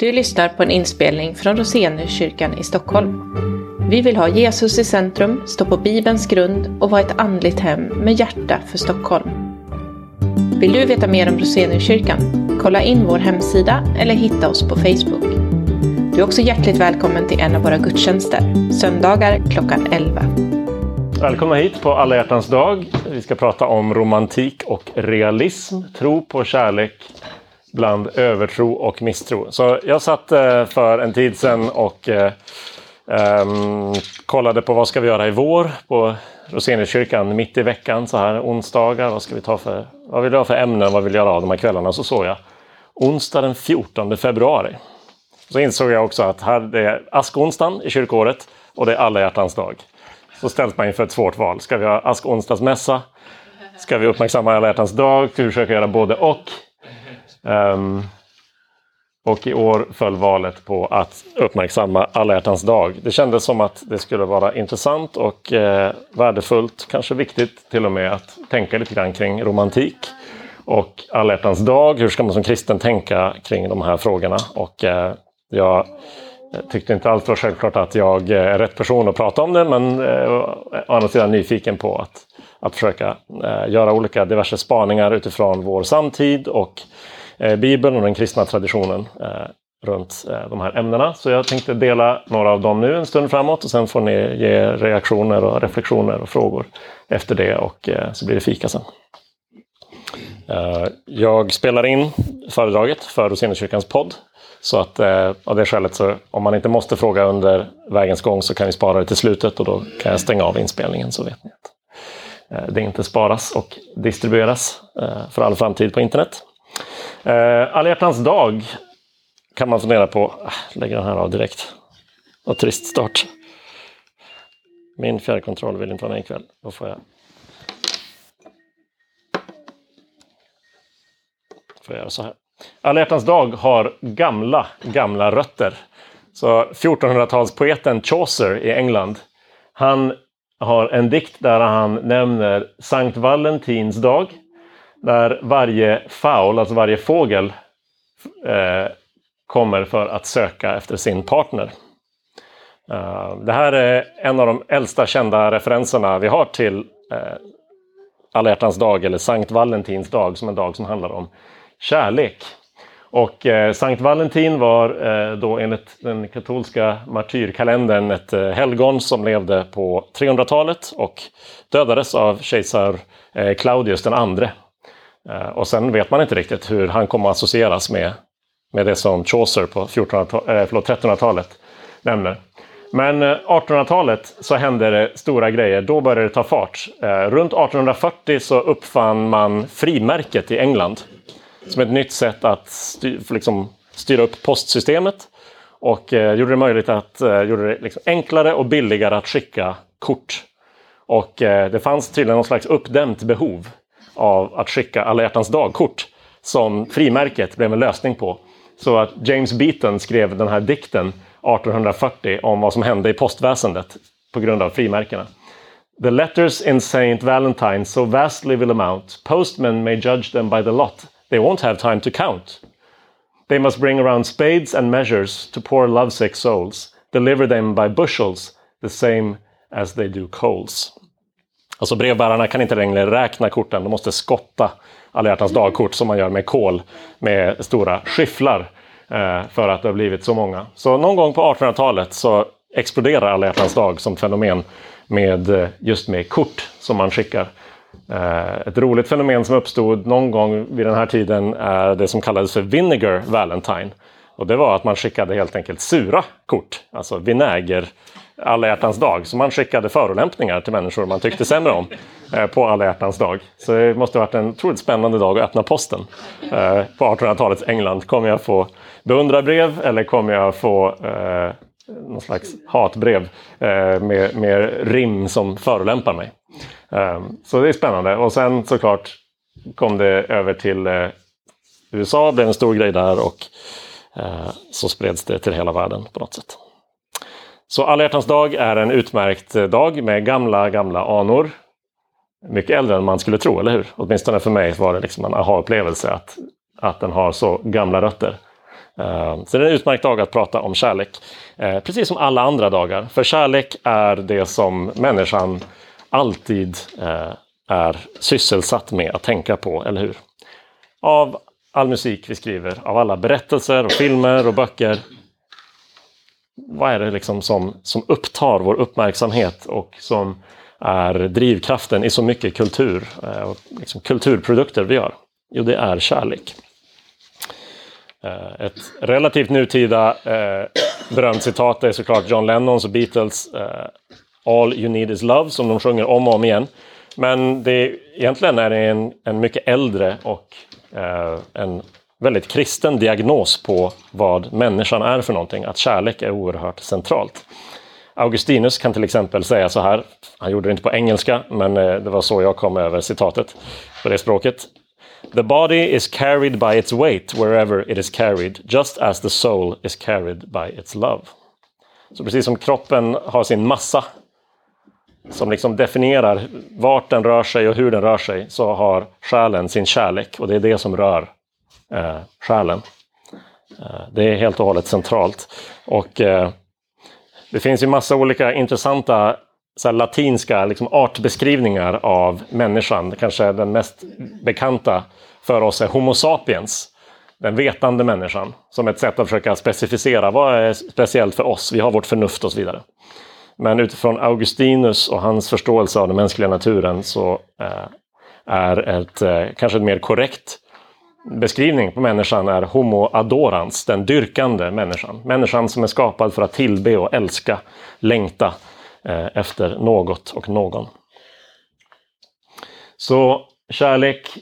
Du lyssnar på en inspelning från Rosenhuskyrkan i Stockholm. Vi vill ha Jesus i centrum, stå på Bibelns grund och vara ett andligt hem med hjärta för Stockholm. Vill du veta mer om Rosenhuskyrkan? Kolla in vår hemsida eller hitta oss på Facebook. Du är också hjärtligt välkommen till en av våra gudstjänster, söndagar klockan 11. Välkomna hit på alla hjärtans dag. Vi ska prata om romantik och realism, tro på kärlek bland övertro och misstro. Så jag satt eh, för en tid sedan och um, kollade på vad ska vi göra i vår på Roseniuskyrkan mitt i veckan så här onsdagar. Vad ska vi ta för, vad vill du ha för ämnen? Vad vill jag göra av de här kvällarna? Så såg jag onsdag den 14 februari. Så insåg jag också att här det är askonsdagen i kyrkåret och det är alla hjärtans dag. Så ställs man inför ett svårt val. Ska vi ha askonsdagsmässa? Ska vi uppmärksamma alla hjärtans dag? Ska vi försöka göra både och? Um, och i år föll valet på att uppmärksamma alla hjärtans dag. Det kändes som att det skulle vara intressant och eh, värdefullt, kanske viktigt till och med, att tänka lite grann kring romantik och alla hjärtans dag. Hur ska man som kristen tänka kring de här frågorna? Och eh, jag eh, tyckte inte alls var självklart att jag eh, är rätt person att prata om det, men eh, å andra sidan nyfiken på att, att försöka eh, göra olika diverse spaningar utifrån vår samtid och Eh, Bibeln och den kristna traditionen eh, runt eh, de här ämnena. Så jag tänkte dela några av dem nu en stund framåt och sen får ni ge reaktioner och reflektioner och frågor efter det och så blir det fika sen. Jag spelar in föredraget för Roseniuskyrkans podd. Så att av det skälet så om man inte måste fråga under vägens gång så kan vi spara det till slutet och då kan jag stänga av inspelningen så vet ni att det inte sparas och distribueras för all framtid på internet. Eh, Alla hjärtans dag kan man fundera på. Ah, lägger den här av direkt. Vad trist start. Min fjärrkontroll vill inte vara med ikväll. Då får jag får jag göra så här. Alla hjärtans dag har gamla, gamla rötter. Så 1400-talspoeten Chaucer i England, han har en dikt där han nämner Sankt Valentins dag där varje fowl, alltså varje fågel, eh, kommer för att söka efter sin partner. Uh, det här är en av de äldsta kända referenserna vi har till eh, Alla hjärtans dag eller Sankt Valentins dag som en dag som handlar om kärlek. Och eh, Sankt Valentin var eh, då enligt den katolska martyrkalendern ett eh, helgon som levde på 300-talet och dödades av kejsar eh, Claudius den andre Eh, och sen vet man inte riktigt hur han kommer att associeras med, med det som Chaucer på 1300-talet eh, nämner. Men eh, 1800-talet så hände det stora grejer. Då började det ta fart. Runt 1840 så uppfann man frimärket i England. Som ett nytt sätt att styr, liksom, styra upp postsystemet. Och eh, gjorde det möjligt att eh, gjorde det liksom enklare och billigare att skicka kort. Och eh, det fanns tydligen någon slags uppdämt behov av att skicka alla hjärtans dagkort som frimärket blev en lösning på. Så att James Beaton skrev den här dikten 1840 om vad som hände i postväsendet på grund av frimärkena. The letters in Saint Valentine so vastly will amount, postmen may judge them by the lot. They won't have time to count. They must bring around spades and measures to poor lovesick souls, deliver them by bushels, the same as they do coals. Alltså brevbärarna kan inte längre räkna korten, de måste skotta alla hjärtans dagkort som man gör med kol med stora skyfflar eh, för att det har blivit så många. Så någon gång på 1800-talet så exploderar alla hjärtans dag som fenomen med eh, just med kort som man skickar. Eh, ett roligt fenomen som uppstod någon gång vid den här tiden är det som kallades för Vinegar Valentine. Och det var att man skickade helt enkelt sura kort, alltså vinäger alla hjärtans dag. Så man skickade förolämpningar till människor man tyckte sämre om eh, på alla hjärtans dag. Så det måste ha varit en otroligt spännande dag att öppna posten. Eh, på 1800-talets England. Kommer jag få beundrarbrev eller kommer jag få eh, någon slags hatbrev eh, med, med rim som förolämpar mig? Eh, så det är spännande. Och sen såklart kom det över till eh, USA, blev en stor grej där och eh, så spreds det till hela världen på något sätt. Så alla hjärtans dag är en utmärkt eh, dag med gamla, gamla anor. Mycket äldre än man skulle tro, eller hur? Åtminstone för mig var det liksom en aha-upplevelse att, att den har så gamla rötter. Eh, så det är en utmärkt dag att prata om kärlek. Eh, precis som alla andra dagar. För kärlek är det som människan alltid är sysselsatt med att tänka på, eller hur? Av all musik vi skriver, av alla berättelser och filmer och böcker. Vad är det liksom som, som upptar vår uppmärksamhet och som är drivkraften i så mycket kultur eh, och liksom kulturprodukter vi gör? Jo, det är kärlek. Eh, ett relativt nutida eh, berömt citat är såklart John Lennons och Beatles eh, All you need is love som de sjunger om och om igen. Men det, egentligen är det en, en mycket äldre och eh, en väldigt kristen diagnos på vad människan är för någonting. Att kärlek är oerhört centralt. Augustinus kan till exempel säga så här, han gjorde det inte på engelska, men eh, det var så jag kom över citatet på det språket. The body is carried by its weight wherever it is carried, just as the soul is carried by its love. Så precis som kroppen har sin massa som liksom definierar vart den rör sig och hur den rör sig, så har själen sin kärlek och det är det som rör eh, själen. Eh, det är helt och hållet centralt. Och eh, det finns ju massa olika intressanta så latinska liksom, artbeskrivningar av människan. Kanske den mest bekanta för oss är Homo sapiens. Den vetande människan. Som ett sätt att försöka specificera vad är speciellt för oss. Vi har vårt förnuft och så vidare. Men utifrån Augustinus och hans förståelse av den mänskliga naturen så eh, är ett eh, kanske ett mer korrekt beskrivning på människan är Homo adorans, den dyrkande människan. Människan som är skapad för att tillbe och älska, längta Eh, efter något och någon. Så kärlek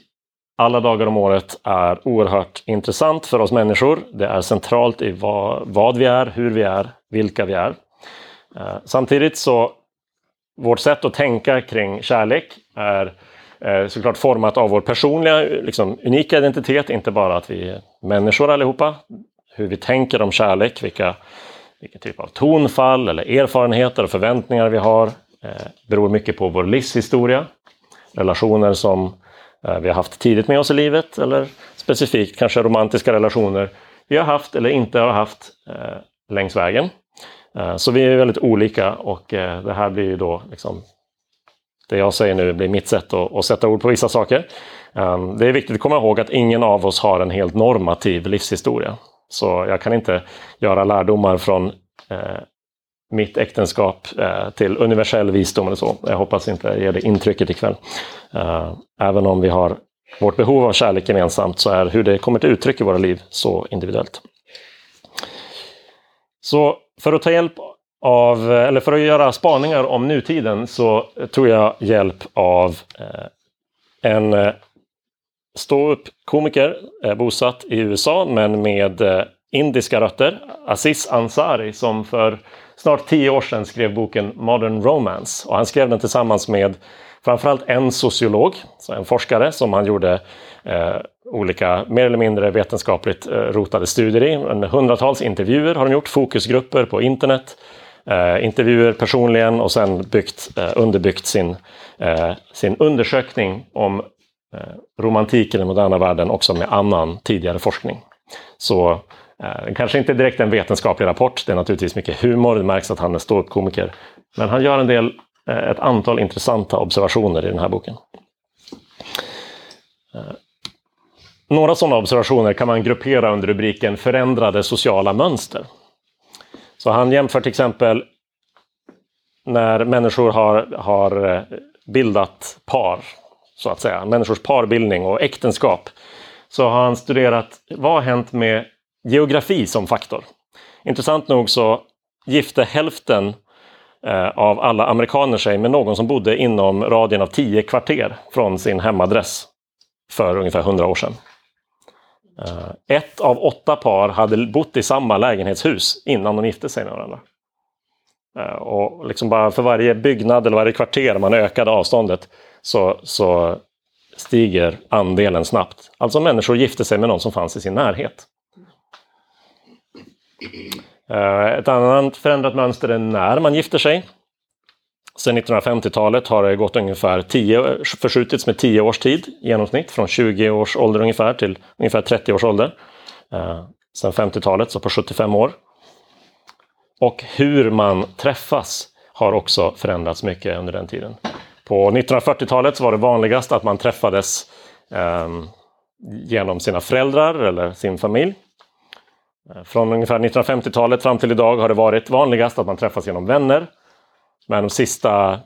alla dagar om året är oerhört intressant för oss människor. Det är centralt i vad, vad vi är, hur vi är, vilka vi är. Eh, samtidigt så vårt sätt att tänka kring kärlek är eh, såklart format av vår personliga liksom, unika identitet, inte bara att vi är människor allihopa. Hur vi tänker om kärlek, vilka vilken typ av tonfall eller erfarenheter och förväntningar vi har eh, beror mycket på vår livshistoria. Relationer som eh, vi har haft tidigt med oss i livet eller specifikt kanske romantiska relationer vi har haft eller inte har haft eh, längs vägen. Eh, så vi är väldigt olika och eh, det här blir ju då liksom det jag säger nu blir mitt sätt att, att sätta ord på vissa saker. Um, det är viktigt att komma ihåg att ingen av oss har en helt normativ livshistoria. Så jag kan inte göra lärdomar från eh, mitt äktenskap eh, till universell visdom eller så. Jag hoppas inte ge det intrycket ikväll. Eh, även om vi har vårt behov av kärlek gemensamt så är hur det kommer till uttryck i våra liv så individuellt. Så för att ta hjälp av, eller för att göra spaningar om nutiden så tog jag hjälp av eh, en eh, ståuppkomiker eh, bosatt i USA men med eh, indiska rötter. Aziz Ansari som för snart tio år sedan skrev boken Modern Romance. Och han skrev den tillsammans med framförallt en sociolog, så en forskare som han gjorde eh, olika mer eller mindre vetenskapligt eh, rotade studier i. En hundratals intervjuer har de gjort, fokusgrupper på internet. Eh, intervjuer personligen och sen byggt, eh, underbyggt sin, eh, sin undersökning om Eh, romantik i den moderna världen också med annan tidigare forskning. Så eh, kanske inte direkt en vetenskaplig rapport, det är naturligtvis mycket humor, det märks att han är ståuppkomiker. Men han gör en del, eh, ett antal intressanta observationer i den här boken. Eh, några sådana observationer kan man gruppera under rubriken förändrade sociala mönster. Så han jämför till exempel när människor har, har eh, bildat par så att säga, människors parbildning och äktenskap, så har han studerat vad har hänt med geografi som faktor. Intressant nog så gifte hälften eh, av alla amerikaner sig med någon som bodde inom radien av tio kvarter från sin hemadress för ungefär hundra år sedan. Eh, ett av åtta par hade bott i samma lägenhetshus innan de gifte sig med varandra. Eh, och liksom bara för varje byggnad eller varje kvarter man ökade avståndet så, så stiger andelen snabbt. Alltså människor gifte sig med någon som fanns i sin närhet. Eh, ett annat förändrat mönster är när man gifter sig. Sedan 1950-talet har det gått ungefär 10, förskjutits med 10 års tid i genomsnitt, från 20 års ålder ungefär till ungefär 30 års ålder. Eh, sedan 50-talet, så på 75 år. Och hur man träffas har också förändrats mycket under den tiden. På 1940-talet var det vanligast att man träffades eh, genom sina föräldrar eller sin familj. Eh, från ungefär 1950-talet fram till idag har det varit vanligast att man träffas genom vänner. Men de sista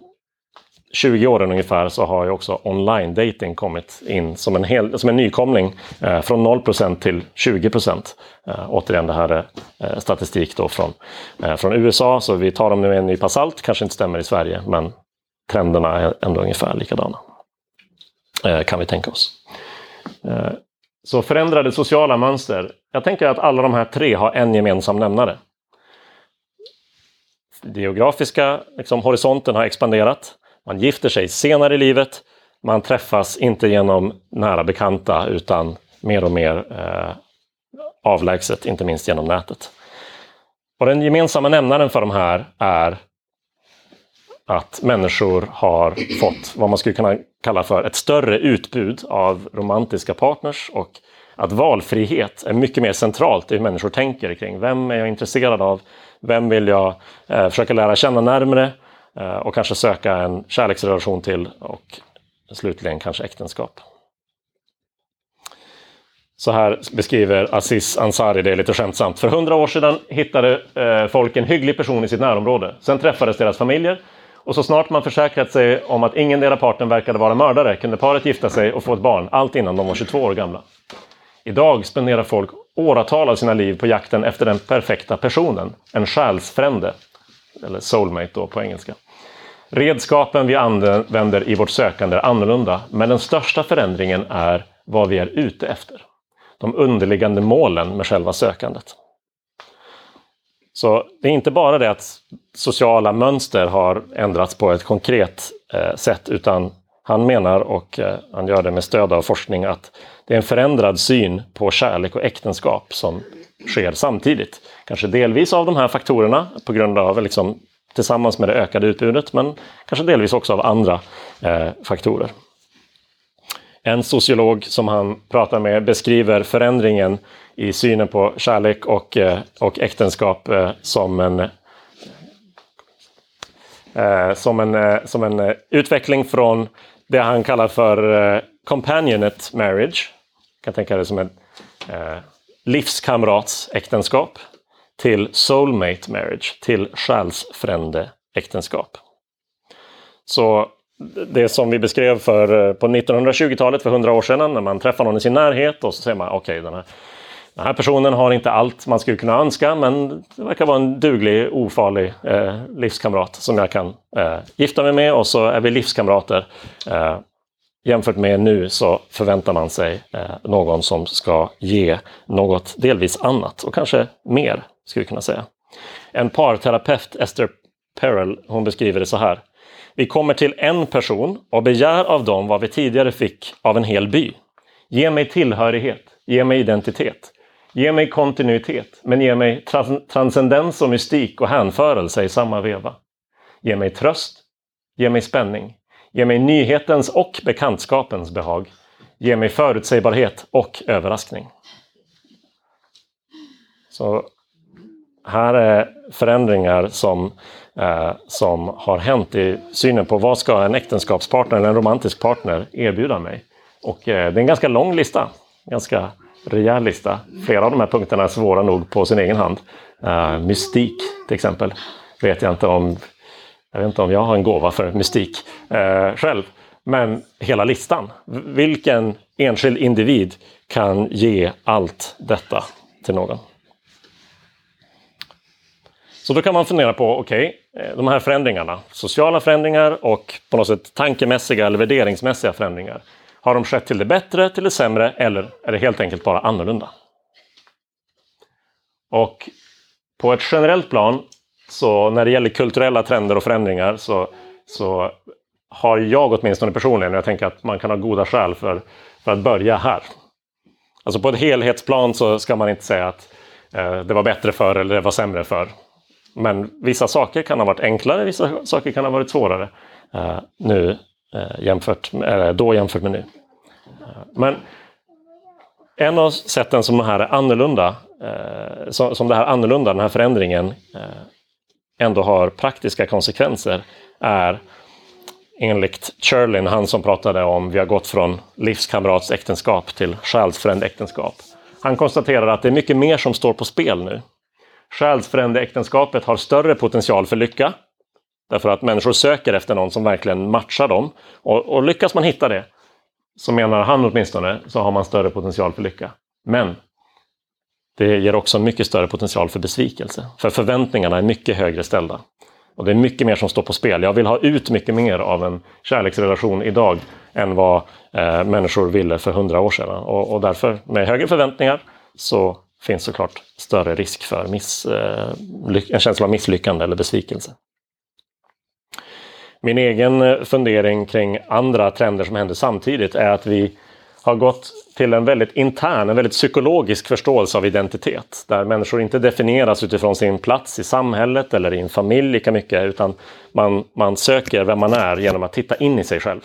20 åren ungefär så har ju också online dating kommit in som en, hel, som en nykomling eh, från 0% till 20 Eh, återigen det här är eh, statistik då från, eh, från USA så vi tar dem nu med en nypa salt, kanske inte stämmer i Sverige men trenderna är ändå ungefär likadana. Eh, kan vi tänka oss. Eh, så förändrade sociala mönster. Jag tänker att alla de här tre har en gemensam nämnare. Den geografiska liksom, horisonten har expanderat. Man gifter sig senare i livet. Man träffas inte genom nära bekanta utan mer och mer eh, avlägset, inte minst genom nätet. Och den gemensamma nämnaren för de här är att människor har fått vad man skulle kunna kalla för ett större utbud av romantiska partners och att valfrihet är mycket mer centralt i hur människor tänker kring vem är jag intresserad av? Vem vill jag eh, försöka lära känna närmre? Eh, och kanske söka en kärleksrelation till och slutligen kanske äktenskap. Så här beskriver Aziz Ansari det lite skämtsamt. För hundra år sedan hittade eh, folk en hygglig person i sitt närområde. Sen träffades deras familjer och så snart man försäkrat sig om att ingen deras parten verkade vara mördare kunde paret gifta sig och få ett barn, allt innan de var 22 år gamla. Idag spenderar folk åratal av sina liv på jakten efter den perfekta personen, en själsfrände, eller soulmate då på engelska. Redskapen vi använder i vårt sökande är annorlunda, men den största förändringen är vad vi är ute efter. De underliggande målen med själva sökandet. Så det är inte bara det att sociala mönster har ändrats på ett konkret eh, sätt utan han menar, och eh, han gör det med stöd av forskning, att det är en förändrad syn på kärlek och äktenskap som sker samtidigt. Kanske delvis av de här faktorerna på grund av liksom, tillsammans med det ökade utbudet men kanske delvis också av andra eh, faktorer. En sociolog som han pratar med beskriver förändringen i synen på kärlek och, eh, och äktenskap eh, som en, eh, som en, eh, som en eh, utveckling från det han kallar för eh, companionate marriage. Jag kan tänka det som ett eh, livskamratsäktenskap till soulmate marriage, till själsfrände äktenskap. Så det som vi beskrev för, eh, på 1920-talet, för 100 år sedan, när man träffar någon i sin närhet och så säger man okej, okay, den, här, den här personen har inte allt man skulle kunna önska, men det verkar vara en duglig, ofarlig eh, livskamrat som jag kan eh, gifta mig med och så är vi livskamrater. Eh, jämfört med nu så förväntar man sig eh, någon som ska ge något delvis annat och kanske mer, skulle vi kunna säga. En parterapeut, Esther Perel, hon beskriver det så här. Vi kommer till en person och begär av dem vad vi tidigare fick av en hel by. Ge mig tillhörighet, ge mig identitet, ge mig kontinuitet, men ge mig trans transcendens och mystik och hänförelse i samma veva. Ge mig tröst, ge mig spänning, ge mig nyhetens och bekantskapens behag, ge mig förutsägbarhet och överraskning. Så här är förändringar som eh, som har hänt i synen på vad ska en äktenskapspartner eller en romantisk partner erbjuda mig. Och eh, det är en ganska lång lista, ganska rejäl lista. Flera av de här punkterna är svåra nog på sin egen hand. Eh, mystik till exempel, vet jag inte om jag vet inte om jag har en gåva för mystik eh, själv. Men hela listan. Vilken enskild individ kan ge allt detta till någon? Så då kan man fundera på, okej, okay, de här förändringarna, sociala förändringar och på något sätt tankemässiga eller värderingsmässiga förändringar. Har de skett till det bättre, till det sämre eller är det helt enkelt bara annorlunda? Och på ett generellt plan, så när det gäller kulturella trender och förändringar så, så har jag åtminstone personligen, jag tänker att man kan ha goda skäl för, för att börja här. Alltså på ett helhetsplan så ska man inte säga att eh, det var bättre för eller det var sämre för. Men vissa saker kan ha varit enklare, vissa saker kan ha varit svårare eh, nu, eh, jämfört med, då jämfört med nu. Eh, men en av sätten som det här är annorlunda eh, som, som det här annorlunda, den här förändringen eh, ändå har praktiska konsekvenser är enligt Churlin, han som pratade om vi har gått från livskamratsäktenskap till själsfrändeäktenskap. Han konstaterar att det är mycket mer som står på spel nu. Själsfrändeäktenskapet har större potential för lycka. Därför att människor söker efter någon som verkligen matchar dem. Och, och lyckas man hitta det, så menar han åtminstone, så har man större potential för lycka. Men det ger också mycket större potential för besvikelse. För förväntningarna är mycket högre ställda. Och det är mycket mer som står på spel. Jag vill ha ut mycket mer av en kärleksrelation idag än vad eh, människor ville för hundra år sedan. Och, och, därför, med högre förväntningar, så finns såklart större risk för miss, eh, en känsla av misslyckande eller besvikelse. Min egen eh, fundering kring andra trender som händer samtidigt är att vi har gått till en väldigt intern, en väldigt psykologisk förståelse av identitet. Där människor inte definieras utifrån sin plats i samhället eller i en familj lika mycket, utan man, man söker vem man är genom att titta in i sig själv.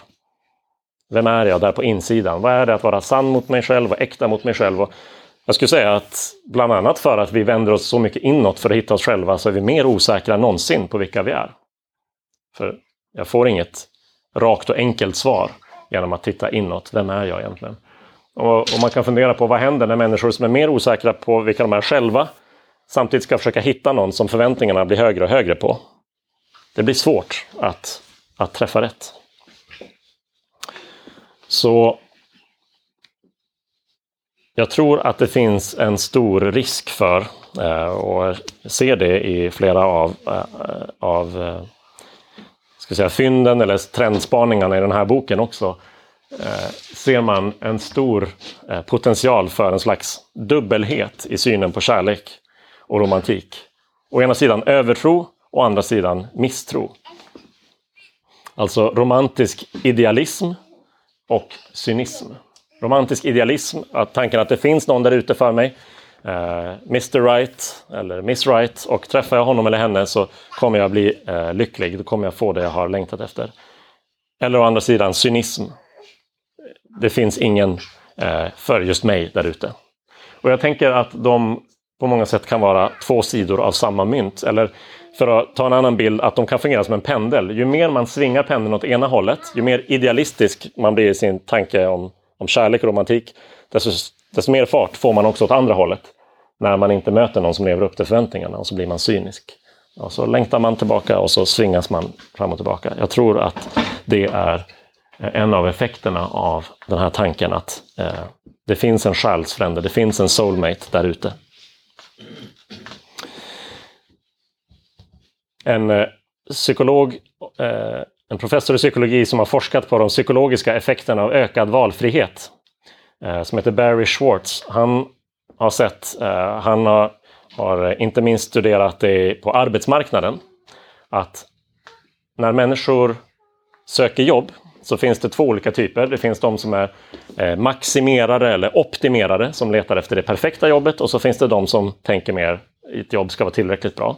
Vem är jag där på insidan? Vad är det att vara sann mot mig själv och äkta mot mig själv? Och jag skulle säga att bland annat för att vi vänder oss så mycket inåt för att hitta oss själva så är vi mer osäkra än någonsin på vilka vi är. För jag får inget rakt och enkelt svar genom att titta inåt. Vem är jag egentligen? Och, och, man kan fundera på vad händer när människor som är mer osäkra på vilka de är själva samtidigt ska försöka hitta någon som förväntningarna blir högre och högre på. Det blir svårt att, att träffa rätt. Så jag tror att det finns en stor risk för, eh, och ser det i flera av, eh, av eh, ska säga, fynden eller trendspaningarna i den här boken också, eh, ser man en stor eh, potential för en slags dubbelhet i synen på kärlek och romantik. Å ena sidan övertro, å andra sidan misstro. Alltså romantisk idealism och cynism. Romantisk idealism, att tanken att det finns någon där ute för mig, Eh, Mr Right eller Miss Right och träffar jag honom eller henne så kommer jag bli eh, lycklig, då kommer jag få det jag har längtat efter. Eller å andra sidan cynism, det finns ingen eh, för just mig där ute. Och jag tänker att de på många sätt kan vara två sidor av samma mynt. Eller för att ta en annan bild, att de kan fungera som en pendel. Ju mer man svingar pendeln åt ena hållet, ju mer idealistisk man blir i sin tanke om, om kärlek och romantik, desto, desto mer fart får man också åt andra hållet. När man inte möter någon som lever upp till förväntningarna och så blir man cynisk. Och så längtar man tillbaka och så svingas man fram och tillbaka. Jag tror att det är eh, en av effekterna av den här tanken att eh, det finns en själsfrände, det finns en soulmate där ute. En eh, psykolog, eh, en professor i psykologi som har forskat på de psykologiska effekterna av ökad valfrihet, eh, som heter Barry Schwartz, han har sett, eh, han har, har eh, inte minst studerat det på arbetsmarknaden, att när människor söker jobb så finns det två olika typer. Det finns de som är eh, maximerare eller optimerare som letar efter det perfekta jobbet och så finns det de som tänker mer att ett jobb ska vara tillräckligt bra.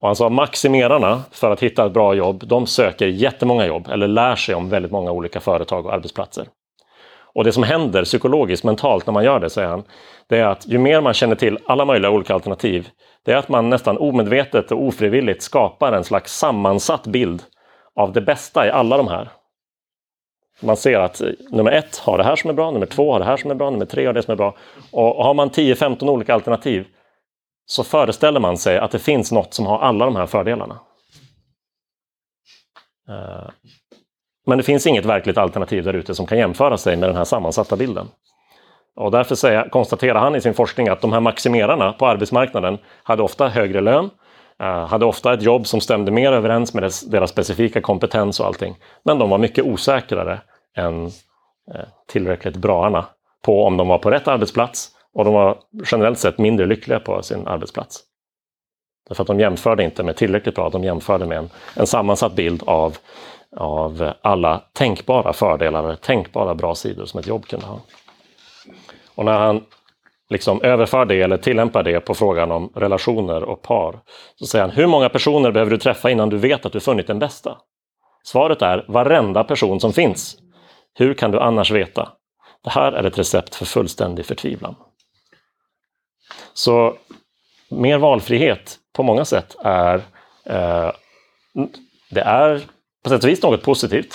Och han sa maximerarna för att hitta ett bra jobb, de söker jättemånga jobb eller lär sig om väldigt många olika företag och arbetsplatser. Och det som händer psykologiskt, mentalt när man gör det, säger han, det är att ju mer man känner till alla möjliga olika alternativ, det är att man nästan omedvetet och ofrivilligt skapar en slags sammansatt bild av det bästa i alla de här. Man ser att eh, nummer ett har det här som är bra, nummer två har det här som är bra, nummer tre har det som är bra. Och har man 10-15 olika alternativ så föreställer man sig att det finns något som har alla de här fördelarna. Eh, men det finns inget verkligt alternativ där ute som kan jämföra sig med den här sammansatta bilden. Och därför säger, konstaterar han i sin forskning att de här maximerarna på arbetsmarknaden hade ofta högre lön, eh, hade ofta ett jobb som stämde mer överens med deras specifika kompetens och allting. Men de var mycket osäkrare än eh, tillräckligt braarna på om de var på rätt arbetsplats och de var generellt sett mindre lyckliga på sin arbetsplats. Därför att de jämförde inte med tillräckligt bra, de jämförde med en, en sammansatt bild av, av alla tänkbara fördelar, tänkbara bra sidor som ett jobb kunde ha. Och när han liksom överför det eller tillämpar det på frågan om relationer och par, så säger han hur många personer behöver du träffa innan du vet att du funnit den bästa? Svaret är varenda person som finns. Hur kan du annars veta? Det här är ett recept för fullständig förtvivlan. Så mer valfrihet på många sätt är, eh, det är på sätt och vis något positivt.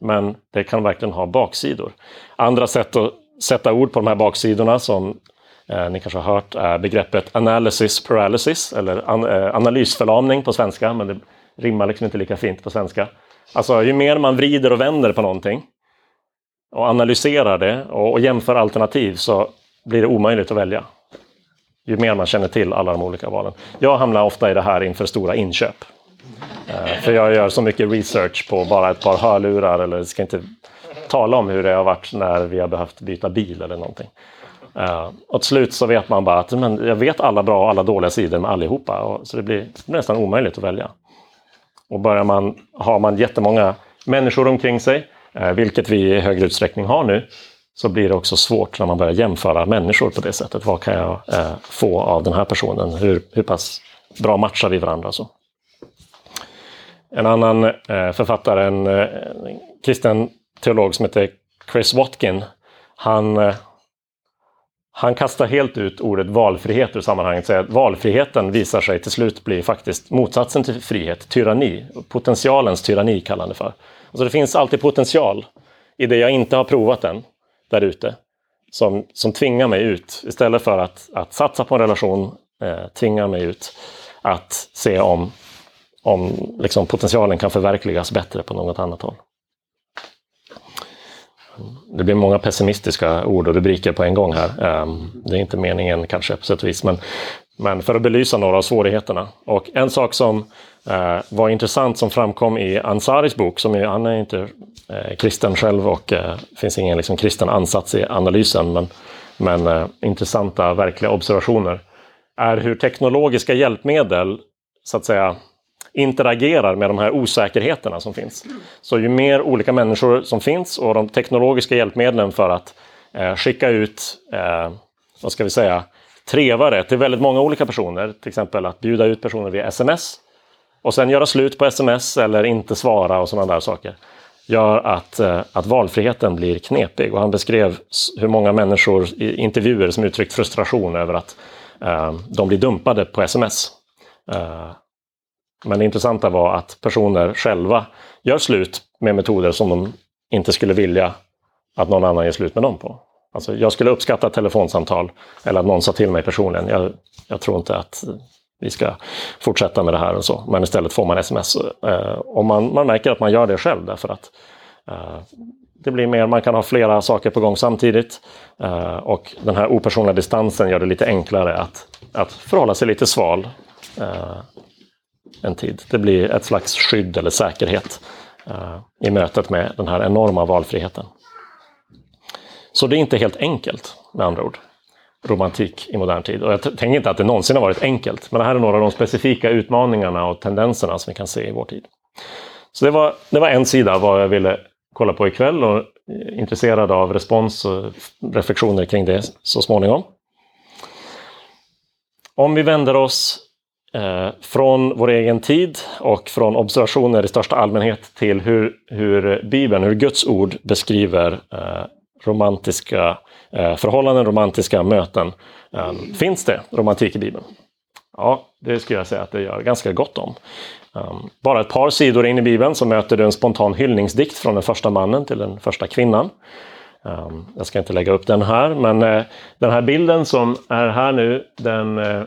Men det kan verkligen ha baksidor. Andra sätt att sätta ord på de här baksidorna som eh, ni kanske har hört är begreppet analysis paralysis eller an, eh, analysförlamning på svenska, men det rimmar liksom inte lika fint på svenska. Alltså ju mer man vrider och vänder på någonting och analyserar det och, och jämför alternativ så blir det omöjligt att välja. Ju mer man känner till alla de olika valen. Jag hamnar ofta i det här inför stora inköp. Eh, för jag gör så mycket research på bara ett par hörlurar eller ska inte tala om hur det har varit när vi har behövt byta bil eller någonting. Uh, och till slut så vet man bara att men jag vet alla bra och alla dåliga sidor med allihopa. Och, så det blir, det blir nästan omöjligt att välja. Och börjar man, har man jättemånga människor omkring sig, uh, vilket vi i högre utsträckning har nu, så blir det också svårt när man börjar jämföra människor på det sättet. Vad kan jag uh, få av den här personen? Hur, hur pass bra matchar vi varandra? Så. En annan eh, författare, en eh, kristen teolog som heter Chris Watkin, han eh, han kastar helt ut ordet valfrihet ur sammanhanget säger att valfriheten visar sig till slut bli faktiskt motsatsen till frihet, tyranni. Potentialens tyranni kallar han det för. Alltså det finns alltid potential i det jag inte har provat än, där ute, som, som tvingar mig ut. Istället för att, att satsa på en relation, eh, tvingar mig ut att se om, om liksom potentialen kan förverkligas bättre på något annat håll. Det blir många pessimistiska ord och rubriker på en gång här. Ehm, det är inte meningen kanske på sätt och vis, men, men för att belysa några av svårigheterna. Och en sak som eh, var intressant som framkom i Ansaris bok, som ju, han är inte eh, kristen själv och det finns ingen liksom, kristen ansats i analysen, men, men intressanta verkliga observationer, är hur teknologiska hjälpmedel så att säga interagerar med de här osäkerheterna som finns. Så ju mer olika människor som finns och de teknologiska hjälpmedlen för att eh, skicka ut, eh, vad ska vi säga, trevare till väldigt många olika personer, till exempel att bjuda ut personer via sms och sen göra slut på sms eller inte svara och sådana där saker gör att, eh, att valfriheten blir knepig. Och han beskrev hur många människor i intervjuer som uttryckt frustration över att eh, de blir dumpade på sms. Eh, men det intressanta var att personer själva gör slut med metoder som de inte skulle vilja att någon annan gör slut med dem på. Alltså, jag skulle uppskatta ett telefonsamtal eller att någon sa till mig personligen. Jag, jag tror inte att vi ska fortsätta med det här och så. Men istället får man sms. Eh, och man, man märker att man gör det själv därför att eh, det blir mer, man kan ha flera saker på gång samtidigt. Eh, och den här opersonliga distansen gör det lite enklare att, att förhålla sig lite sval eh, en tid. Det blir ett slags skydd eller säkerhet eh, i mötet med den här enorma valfriheten. Så det är inte helt enkelt, med andra ord, romantik i modern tid. Och jag tänker inte att det någonsin har varit enkelt, men det här är några av de specifika utmaningarna och tendenserna som vi kan se i vår tid. Så det var, det var en sida av vad jag ville kolla på ikväll och eh, intresserad av respons och reflektioner kring det så småningom. Om vi vänder oss eh, från vår egen tid och från observationer i största allmänhet till hur, hur Bibeln, hur Guds ord beskriver eh, romantiska eh, förhållanden, romantiska möten. Eh, finns det romantik i Bibeln? Ja, det skulle jag säga att det gör ganska gott om. Um, bara ett par sidor in i Bibeln så möter du en spontan hyllningsdikt från den första mannen till den första kvinnan. Um, jag ska inte lägga upp den här, men uh, den här bilden som är här nu, den uh,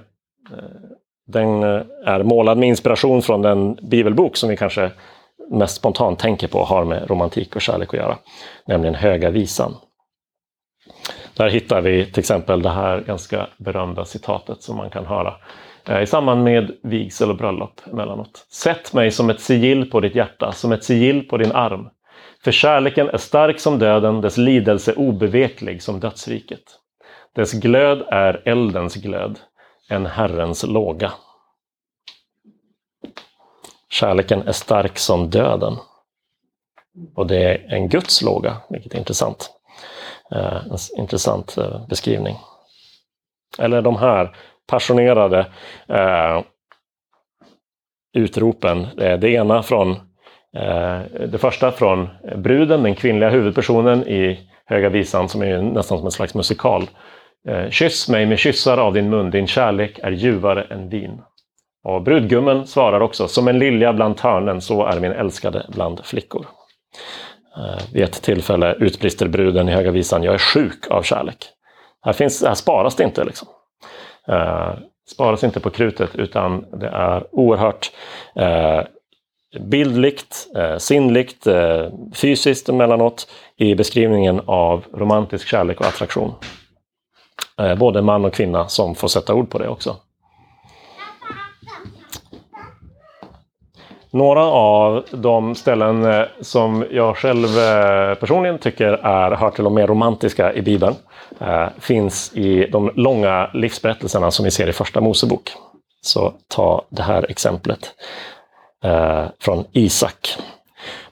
den eh, är målad med inspiration från den bibelbok som vi kanske mest spontant tänker på har med romantik och kärlek att göra, nämligen Höga visan. Där hittar vi till exempel det här ganska berömda citatet som man kan höra eh, i samband med vigsel och bröllop emellanåt. Sätt mig som ett sigill på ditt hjärta, som ett sigill på din arm. För kärleken är stark som döden, dess lidelse obeveklig som dödsriket. Dess glöd är eldens glöd, en Herrens låga. Kärleken är stark som döden. Och det är en Guds låga, vilket är intressant. Eh, en intressant eh, beskrivning. Eller de här passionerade eh, utropen. Det ena från det första från bruden, den kvinnliga huvudpersonen i Höga visan, som är nästan som en slags musikal Eh, kyss mig med kyssar av din mun, din kärlek är ljuvare än vin. Och brudgummen svarar också, som en lilja bland törnen, så är min älskade bland flickor. Eh, vid ett tillfälle utbrister bruden i Höga Visan, jag är sjuk av kärlek. Här, finns, här sparas det inte. Liksom. Eh, sparas inte på krutet utan det är oerhört eh, bildligt, eh, sinnligt, eh, fysiskt emellanåt i beskrivningen av romantisk kärlek och attraktion. Eh, både man och kvinna som får sätta ord på det också. Några av de ställen eh, som jag själv eh, personligen tycker är, hör till de mer romantiska i Bibeln finns i de långa livsberättelserna som vi ser i Första Mosebok. Så ta det här exemplet från Isak.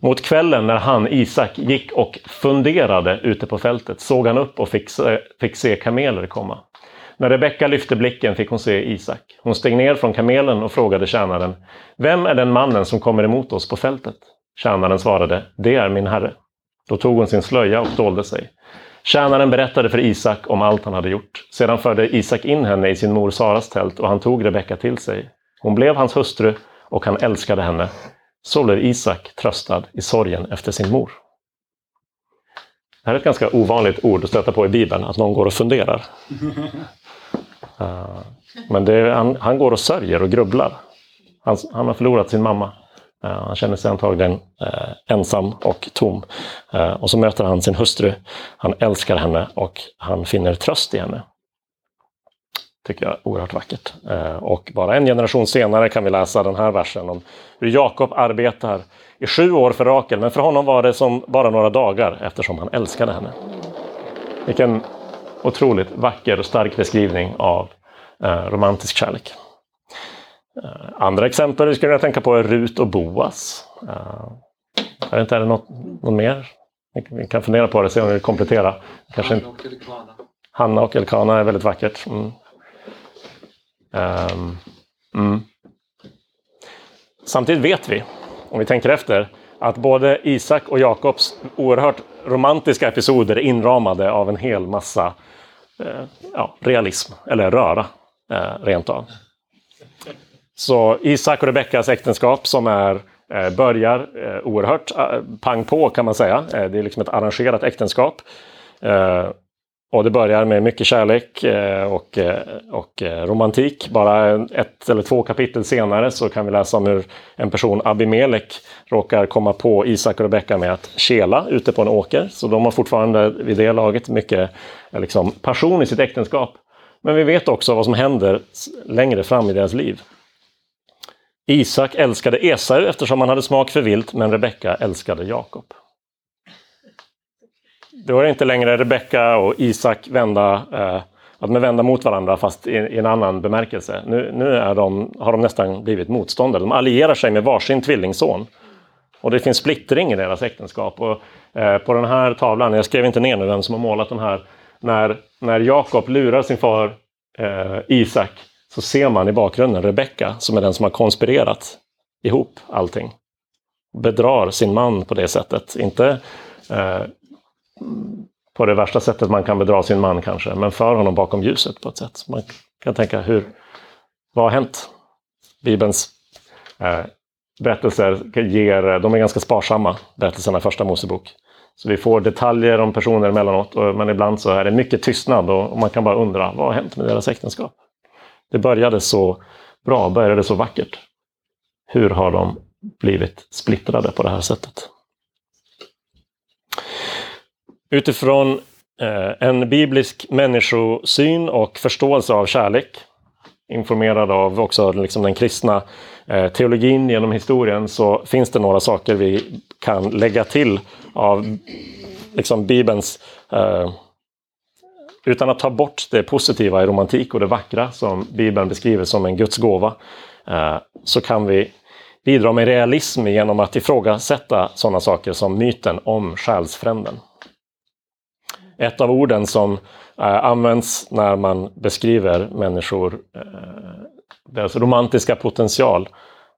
Mot kvällen när han, Isak, gick och funderade ute på fältet såg han upp och fick se, fick se kameler komma. När Rebecka lyfte blicken fick hon se Isak. Hon steg ner från kamelen och frågade tjänaren, Vem är den mannen som kommer emot oss på fältet? Tjänaren svarade, Det är min herre. Då tog hon sin slöja och dolde sig. Tjänaren berättade för Isak om allt han hade gjort. Sedan förde Isak in henne i sin mor Saras tält och han tog Rebecka till sig. Hon blev hans hustru och han älskade henne. Så blev Isak tröstad i sorgen efter sin mor. Det här är ett ganska ovanligt ord att stöta på i Bibeln, att någon går och funderar. Uh, men är, han, han, går och sörjer och grubblar. Han, han har förlorat sin mamma. Uh, han känner sig antagligen uh, ensam och tom. och så möter han sin hustru. Han älskar henne och han finner tröst i henne. Tycker jag är oerhört vackert. och bara en generation senare kan vi läsa den här versen om hur Jakob arbetar i sju år för Rakel. Men för honom var det som bara några dagar eftersom han älskade henne. Vilken otroligt vacker och stark beskrivning av eh, romantisk kärlek. Eh, andra exempel vi skulle jag tänka på är Rut och Boas. Eh, jag vet inte, är det något, något mer? Vi kan fundera på det se om vi vill komplettera. Kanske Hanna och Elkana. Hanna och Elkana är väldigt vackert. Mm. Um, mm. Samtidigt vet vi, om vi tänker efter, att både Isak och Jakobs oerhört romantiska episoder är inramade av en hel massa Eh, ja, realism, eller röra eh, rent av. Så Isak och Rebeckas äktenskap som är, eh, börjar oerhört pang på kan man säga. Det är liksom ett arrangerat äktenskap. Och det börjar med mycket kärlek eh, och, eh, och eh, romantik. Bara ett eller två kapitel senare så kan vi läsa om hur en person, Abimelek, råkar komma på Isak och Rebecka med att kela ute på en åker. Så de har fortfarande vid det laget mycket liksom, passion i sitt äktenskap. Men vi vet också vad som händer längre fram i deras liv. Isak älskade Esau eftersom han hade smak för vilt, men Rebecka älskade Jakob. Då är det inte längre Rebecka och Isak vända, eh, att de är vända mot varandra fast i, i en annan bemärkelse. Nu, nu är de, har de nästan blivit motståndare. De allierar sig med varsin tvillingson. Och det finns splittring i deras äktenskap. Och, eh, på den här tavlan, jag skrev inte ner nu vem som har målat den här, när, när Jakob lurar sin far eh, Isak så ser man i bakgrunden Rebecka som är den som har konspirerat ihop allting. Bedrar sin man på det sättet. Inte eh, på det värsta sättet man kan bedra sin man kanske, men för honom bakom ljuset på ett sätt. Man kan tänka, hur, vad har hänt? Bibelns eh, berättelser ger, eh, de är ganska sparsamma, berättelserna i Första Mosebok. Så vi får detaljer om personer emellanåt, men ibland så är det mycket tystnad och man kan bara undra, vad har hänt med deras äktenskap? Det började så bra, började så vackert. Hur har de blivit splittrade på det här sättet? Utifrån eh, en biblisk människosyn och förståelse av kärlek, informerad av också liksom den kristna eh, teologin genom historien, så finns det några saker vi kan lägga till av liksom Bibelns eh, utan att ta bort det positiva i romantik och det vackra som Bibeln beskriver som en Guds gåva, eh, så kan vi bidra med realism genom att ifrågasätta sådana saker som myten om själsfränden. Ett av orden som eh, används när man beskriver människor, eh, deras romantiska potential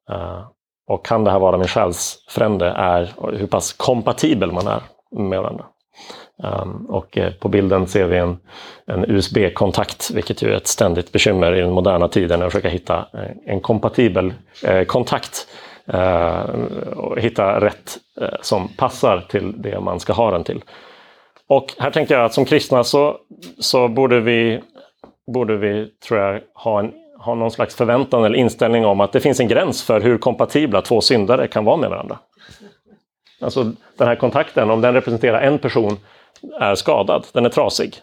eh, och kan det här vara min själsfrände är hur pass kompatibel man är med varandra. Um, och eh, på bilden ser vi en, en USB-kontakt, vilket ju är ett ständigt bekymmer i den moderna tiden, att försöka hitta eh, en kompatibel eh, kontakt eh, och hitta rätt eh, som passar till det man ska ha den till. Och här tänker jag att som kristna så, så borde vi, borde vi tror jag, ha, en, ha någon slags förväntan eller inställning om att det finns en gräns för hur kompatibla två syndare kan vara med varandra. Alltså den här kontakten, om den representerar en person, är skadad, den är trasig.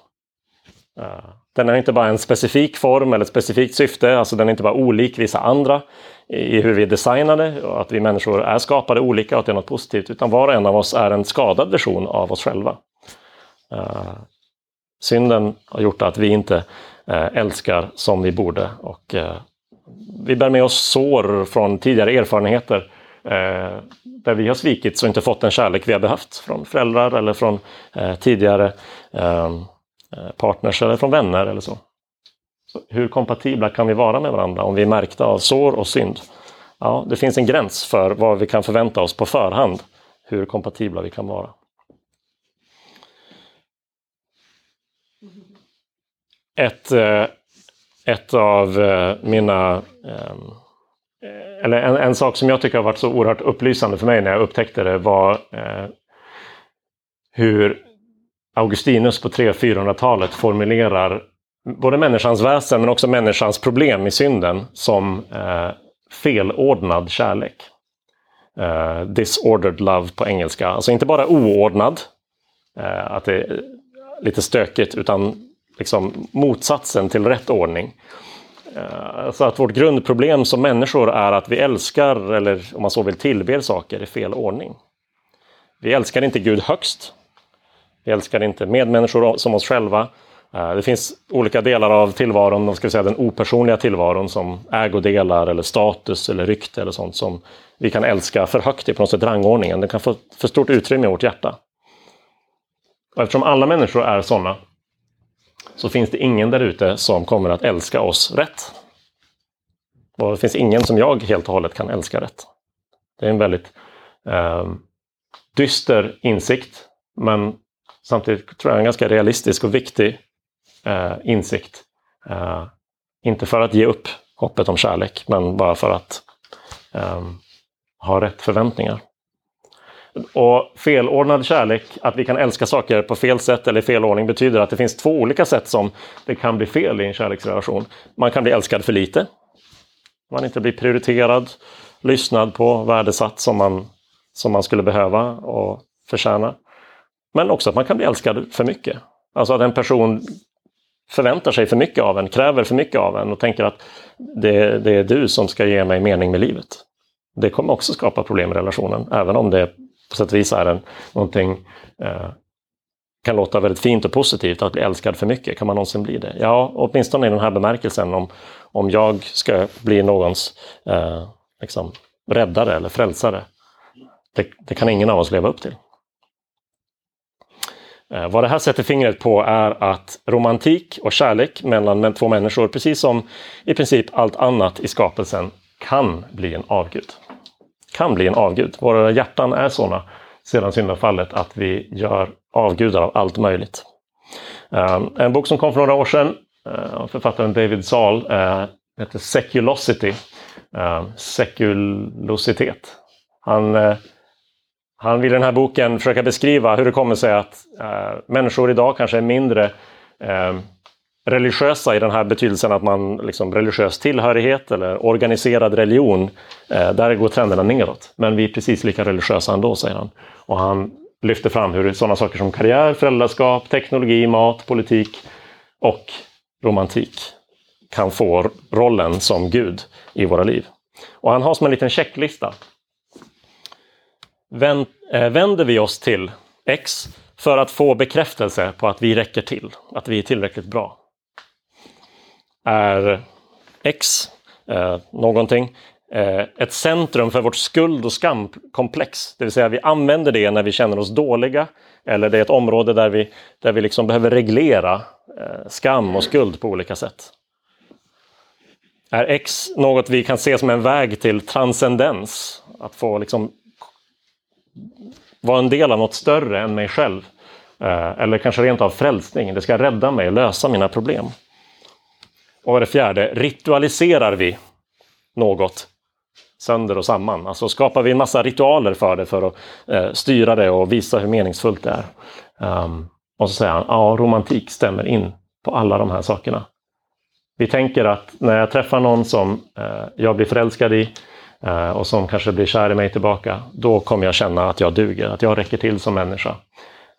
Eh, den är inte bara en specifik form eller ett specifikt syfte, alltså den är inte bara olik vissa andra i hur vi är designade och att vi människor är skapade olika och att det är något positivt, utan var och en av oss är en skadad version av oss själva. Eh, synden har gjort att vi inte eh, älskar som vi borde och eh, vi bär med oss sår från tidigare erfarenheter där vi har svikit och inte fått den kärlek vi har behövt från föräldrar eller från tidigare ehm, partners eller från vänner eller så. så. Hur kompatibla kan vi vara med varandra om vi är märkta av sår och synd? Ja, det finns en gräns för vad vi kan förvänta oss på förhand, hur kompatibla vi kan vara. Ett, eh, ett av eh, mina... Ehm, eh, eller en, en, sak som jag tycker har varit så oerhört upplysande för mig när jag upptäckte det var hur Augustinus på 300-400-talet formulerar både människans väsen men också människans problem i synden som felordnad kärlek. Uh, disordered love på engelska. Alltså inte bara oordnad, uh, att det är lite stökigt, utan liksom motsatsen till rätt ordning. Eh, så att vårt grundproblem som människor är att vi älskar, eller om man så vill tillber saker i fel ordning. Vi älskar inte Gud högst. Vi älskar inte medmänniskor som oss själva. Eh, det finns olika delar av tillvaron, ska säga den opersonliga tillvaron som ägodelar eller status eller rykte eller sånt som vi kan älska för högt i på något sätt rangordningen. Det kan få för stort utrymme i vårt hjärta. Och eftersom alla människor är sådana så finns det ingen där ute som kommer att älska oss rätt. Och det finns ingen som jag helt och hållet kan älska rätt. Det är en väldigt eh, dyster insikt, men samtidigt tror jag en ganska realistisk och viktig eh, insikt. Eh, inte för att ge upp hoppet om kärlek, men bara för att eh, ha rätt förväntningar. Och felordnad kärlek, att vi kan älska saker på fel sätt eller i fel ordning, betyder att det finns två olika sätt som det kan bli fel i en kärleksrelation. Man kan bli älskad för lite. Man inte blir prioriterad, lyssnad på, värdesatt som man, som man skulle behöva och förtjäna. Men också att man kan bli älskad för mycket. Alltså att en person förväntar sig för mycket av en, kräver för mycket av en och tänker att det, det är du som ska ge mig mening med livet. Det kommer också skapa problem i relationen, även om det på sätt och vis är det någonting eh, kan låta väldigt fint och positivt att bli älskad för mycket. Kan man någonsin bli det? Ja, åtminstone i den här bemärkelsen om, om jag ska bli någons eh, liksom, räddare eller frälsare. Det, det, kan ingen av oss leva upp till. Eh, vad det här sätter fingret på är att romantik och kärlek mellan två människor, precis som i princip allt annat i skapelsen, kan bli en avgud kan bli en avgud. Våra hjärtan är sådana sedan syndafallet att vi gör avgudar av allt möjligt. Ehm, en bok som kom för några år sedan eh, av författaren David Saul eh, heter Seculosity. Ehm, Sekulositet. Han, eh, han vill i den här boken försöka beskriva hur det kommer sig att människor idag kanske är mindre ehm, religiösa i den här betydelsen att man liksom religiös tillhörighet eller organiserad religion, eh, där går trenderna neråt. Men vi är precis lika religiösa ändå, säger han. Och han lyfter fram hur sådana saker som karriär, föräldraskap, teknologi, mat, politik och romantik kan få rollen som Gud i våra liv. Och han har som en liten checklista. Eh, vänder vi oss till X för att få bekräftelse på att vi räcker till, att vi är tillräckligt bra är X, eh, någonting, eh, ett centrum för vårt skuld och skamkomplex. Det vill säga vi använder det när vi känner oss dåliga eller det är ett område där vi, där vi liksom behöver reglera eh, skam och skuld på olika sätt. Är X något vi kan se som en väg till transcendens? Att få liksom vara en del av något större än mig själv. Eh, eller kanske rent av frälsning. Det ska rädda mig lösa mina problem. Och det fjärde, ritualiserar vi något sönder och samman? Alltså skapar vi en massa ritualer för det för att eh, styra det och visa hur meningsfullt det är. Um, och så säger han, ja, romantik stämmer in på alla de här sakerna. Vi tänker att när jag träffar någon som eh, jag blir förälskad i eh, och som kanske blir kär i mig tillbaka, då kommer jag känna att jag duger, att jag räcker till som människa.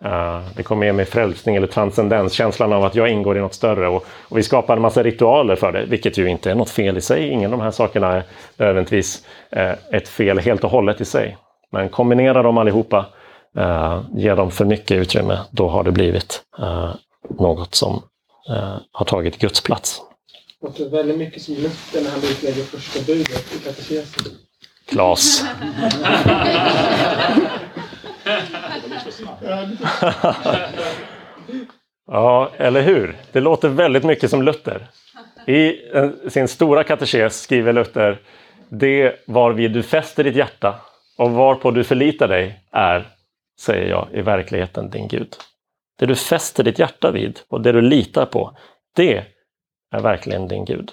Uh, det kommer ge mig frälsning eller transcendens, känslan av att jag ingår i något större. Och, och, vi skapar en massa ritualer för det, vilket ju inte är något fel i sig. Ingen av de här sakerna är nödvändigtvis uh, ett fel helt och hållet i sig. Men kombinera dem allihopa, uh, ge dem för mycket utrymme, då har det blivit något som har tagit Guds plats. Det låter väldigt mycket som Luther när han utlägger första budet i katekesen. Klas. ja, eller hur? Det låter väldigt mycket som Luther. I eh, sin stora katekes skriver Luther Det var vid du fäster ditt hjärta och varpå du förlitar dig är, säger jag, i verkligheten din Gud. Det du fäster ditt hjärta vid och det du litar på, det är verkligen din Gud.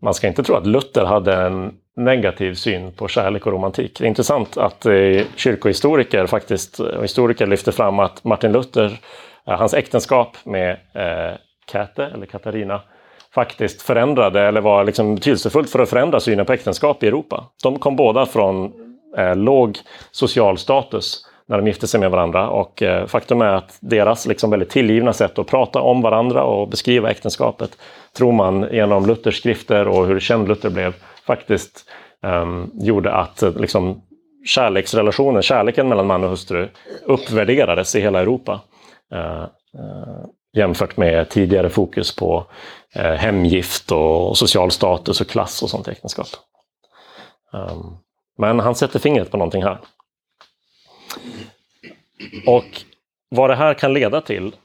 Man ska inte tro att Luther hade en negativ syn på kärlek och romantik. Det är intressant att eh, kyrkohistoriker faktiskt, eh, och historiker lyfter fram att Martin Luther, eh, hans äktenskap med eh, Käthe, eller Katarina, faktiskt förändrade, eller var liksom betydelsefullt för att förändra synen på äktenskap i Europa. De kom båda från eh, låg social status när de gifte sig med varandra. Och eh, faktum är att deras liksom väldigt tillgivna sätt att prata om varandra och beskriva äktenskapet tror man genom Luthers skrifter och hur känd Luther blev faktiskt um, gjorde att eh, liksom, kärleksrelationen, kärleken mellan man och hustru uppvärderades i hela Europa. Uh, uh, jämfört med tidigare fokus på uh, hemgift och social status och klass och sånt äktenskap. Um, men han sätter fingret på någonting här. Och vad det här kan leda till,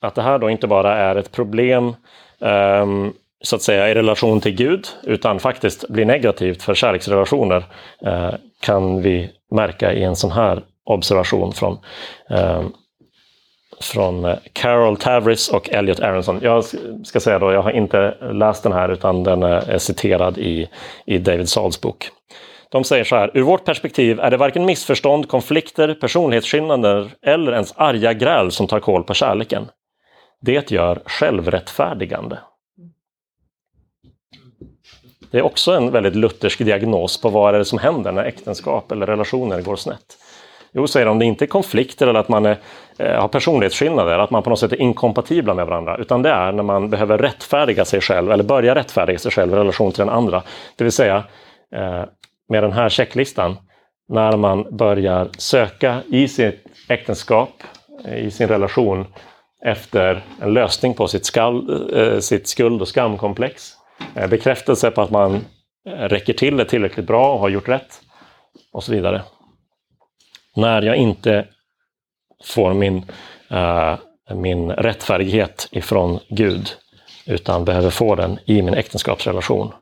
att det här då inte bara är ett problem um, så att säga i relation till Gud, utan faktiskt blir negativt för kärleksrelationer, eh, kan vi märka i en sån här observation från eh, från Carol Tavris och Elliot Aronson. Jag ska säga då, jag har inte läst den här utan den eh, är citerad i, i David Sauls bok. De säger så här, ur vårt perspektiv är det varken missförstånd, konflikter, personlighetsskillnader eller ens arga gräl som tar koll på kärleken. Det gör självrättfärdigande. Det är också en väldigt luthersk diagnos på vad är det som händer när äktenskap eller relationer går snett. Jo, säger de, det är inte konflikter eller att man är, eh, har personlighetsskillnader, att man på något sätt är inkompatibla med varandra, utan det är när man behöver rättfärdiga sig själv eller börja rättfärdiga sig själv i relation till den andra. Det vill säga, eh, med den här checklistan när man börjar söka i sitt äktenskap, eh, i sin relation efter en lösning på sitt, skall, eh, sitt skuld och skamkomplex. Eh, bekräftelse på att man eh, räcker till, är tillräckligt bra och har gjort rätt och så vidare. När jag inte får min, uh, min rättfärdighet ifrån Gud utan behöver få den i min äktenskapsrelation.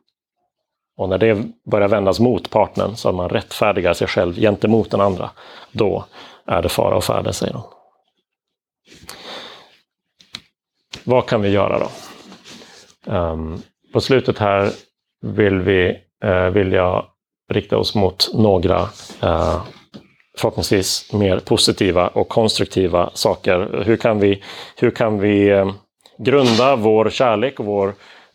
Och när det börjar vändas mot partnern så att man rättfärdigar sig själv gentemot den andra, då är det fara och färde, säger de. Vad kan vi göra då? Um, på slutet här vill, vi, eh, vill jag rikta oss mot några eh, förhoppningsvis mer positiva och konstruktiva saker. Hur kan vi, hur kan vi eh, grunda vår kärlek och vår,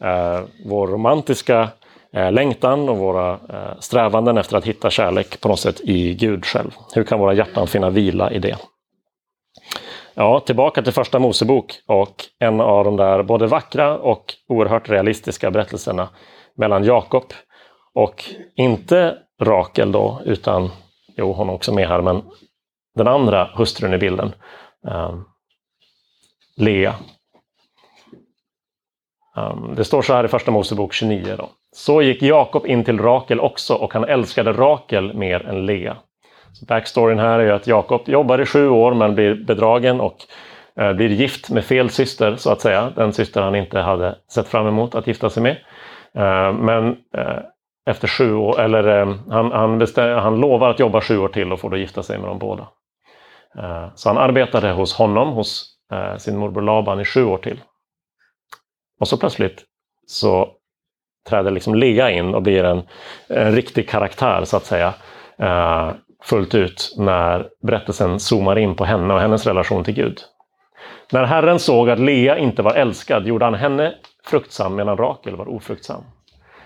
eh, vår romantiska eh, längtan och våra eh, strävanden efter att hitta kärlek på något sätt i Gud själv. Hur kan våra hjärtan finna vila i det? Ja, tillbaka till första Mosebok och en av de där både vackra och oerhört realistiska berättelserna mellan Jakob och inte Rakel då, utan jo, hon är också med här, men den andra hustrun i bilden, um, Lea. Um, det står så här i Första Mosebok 29. Då. Så gick Jakob in till Rakel också och han älskade Rakel mer än Lea. Så backstoryn här är att Jakob jobbar i sju år men blir bedragen och eh, blir gift med fel syster så att säga. Den syster han inte hade sett fram emot att gifta sig med. Eh, men eh, efter sju år, eller eh, han, han, han lovar att jobba sju år till och får då gifta sig med dem båda. Eh, så han arbetade hos honom, hos eh, sin morbror Laban i sju år till. Och så plötsligt så träder liksom Lea in och blir en, en riktig karaktär så att säga fullt ut när berättelsen zoomar in på henne och hennes relation till Gud. När Herren såg att Lea inte var älskad gjorde han henne fruktsam medan Rakel var ofruktsam.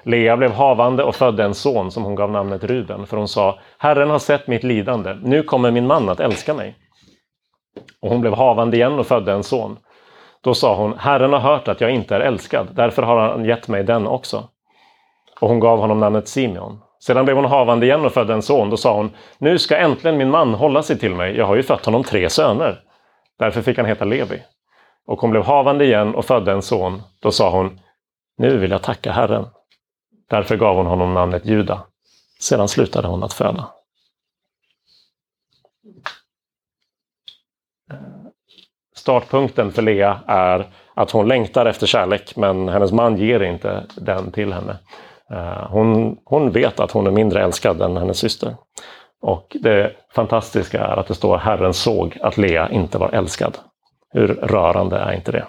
Lea blev havande och födde en son som hon gav namnet Ruben, för hon sa Herren har sett mitt lidande, nu kommer min man att älska mig. Och hon blev havande igen och födde en son. Då sa hon, Herren har hört att jag inte är älskad, därför har han gett mig den också. Och hon gav honom namnet Simeon. Sedan blev hon havande igen och födde en son. Då sa hon, nu ska äntligen min man hålla sig till mig, jag har ju fött honom tre söner. Därför fick han heta Levi. Och hon blev havande igen och födde en son. Då sa hon, nu vill jag tacka Herren. Därför gav hon honom namnet Juda. Sedan slutade hon att föda. Startpunkten för Lea är att hon längtar efter kärlek men hennes man ger inte den till henne. Eh, hon, hon vet att hon är mindre älskad än hennes syster. Och det fantastiska är att det står Herren såg att Lea inte var älskad. Hur rörande är inte det?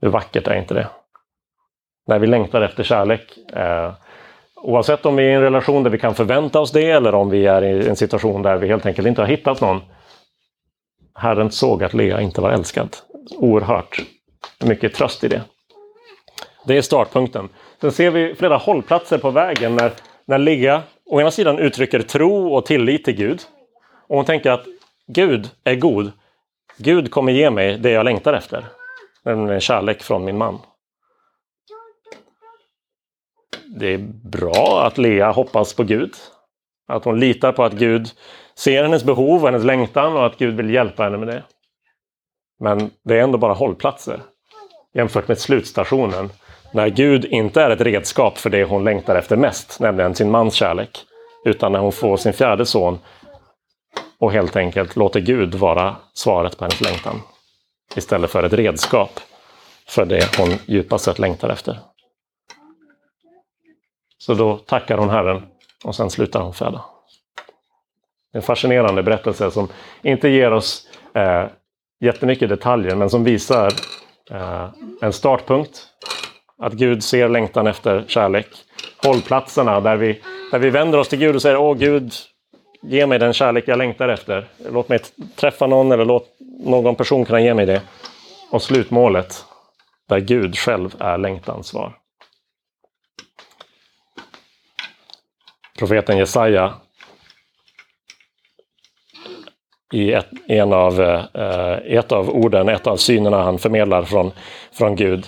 Hur vackert är inte det? När vi längtar efter kärlek, eh, oavsett om vi är i en relation där vi kan förvänta oss det eller om vi är i en situation där vi helt enkelt inte har hittat någon. Herren såg att Lea inte var älskad. Oerhört mycket tröst i det. Det är startpunkten. Sen ser vi flera hållplatser på vägen när, när Lea å ena sidan uttrycker tro och tillit till Gud. Och hon tänker att Gud är god. Gud kommer ge mig det jag längtar efter. Nämligen kärlek från min man. Det är bra att Lea hoppas på Gud. Att hon litar på att Gud ser hennes behov och hennes längtan och att Gud vill hjälpa henne med det. Men det är ändå bara hållplatser jämfört med slutstationen när Gud inte är ett redskap för det hon längtar efter mest, nämligen sin mans kärlek. Utan när hon får sin fjärde son och helt enkelt låter Gud vara svaret på hennes längtan. Istället för ett redskap för det hon djupast sett längtar efter. Så då tackar hon Herren och sen slutar hon föda. En fascinerande berättelse som inte ger oss eh, jättemycket detaljer men som visar eh, en startpunkt att Gud ser längtan efter kärlek. Hållplatserna där vi, där vi vänder oss till Gud och säger Åh Gud, ge mig den kärlek jag längtar efter. Låt mig träffa någon eller låt någon person kunna ge mig det. Och slutmålet, där Gud själv är längtans svar. Profeten Jesaja i ett, en av, eh, ett av orden, ett av synerna han förmedlar från, från Gud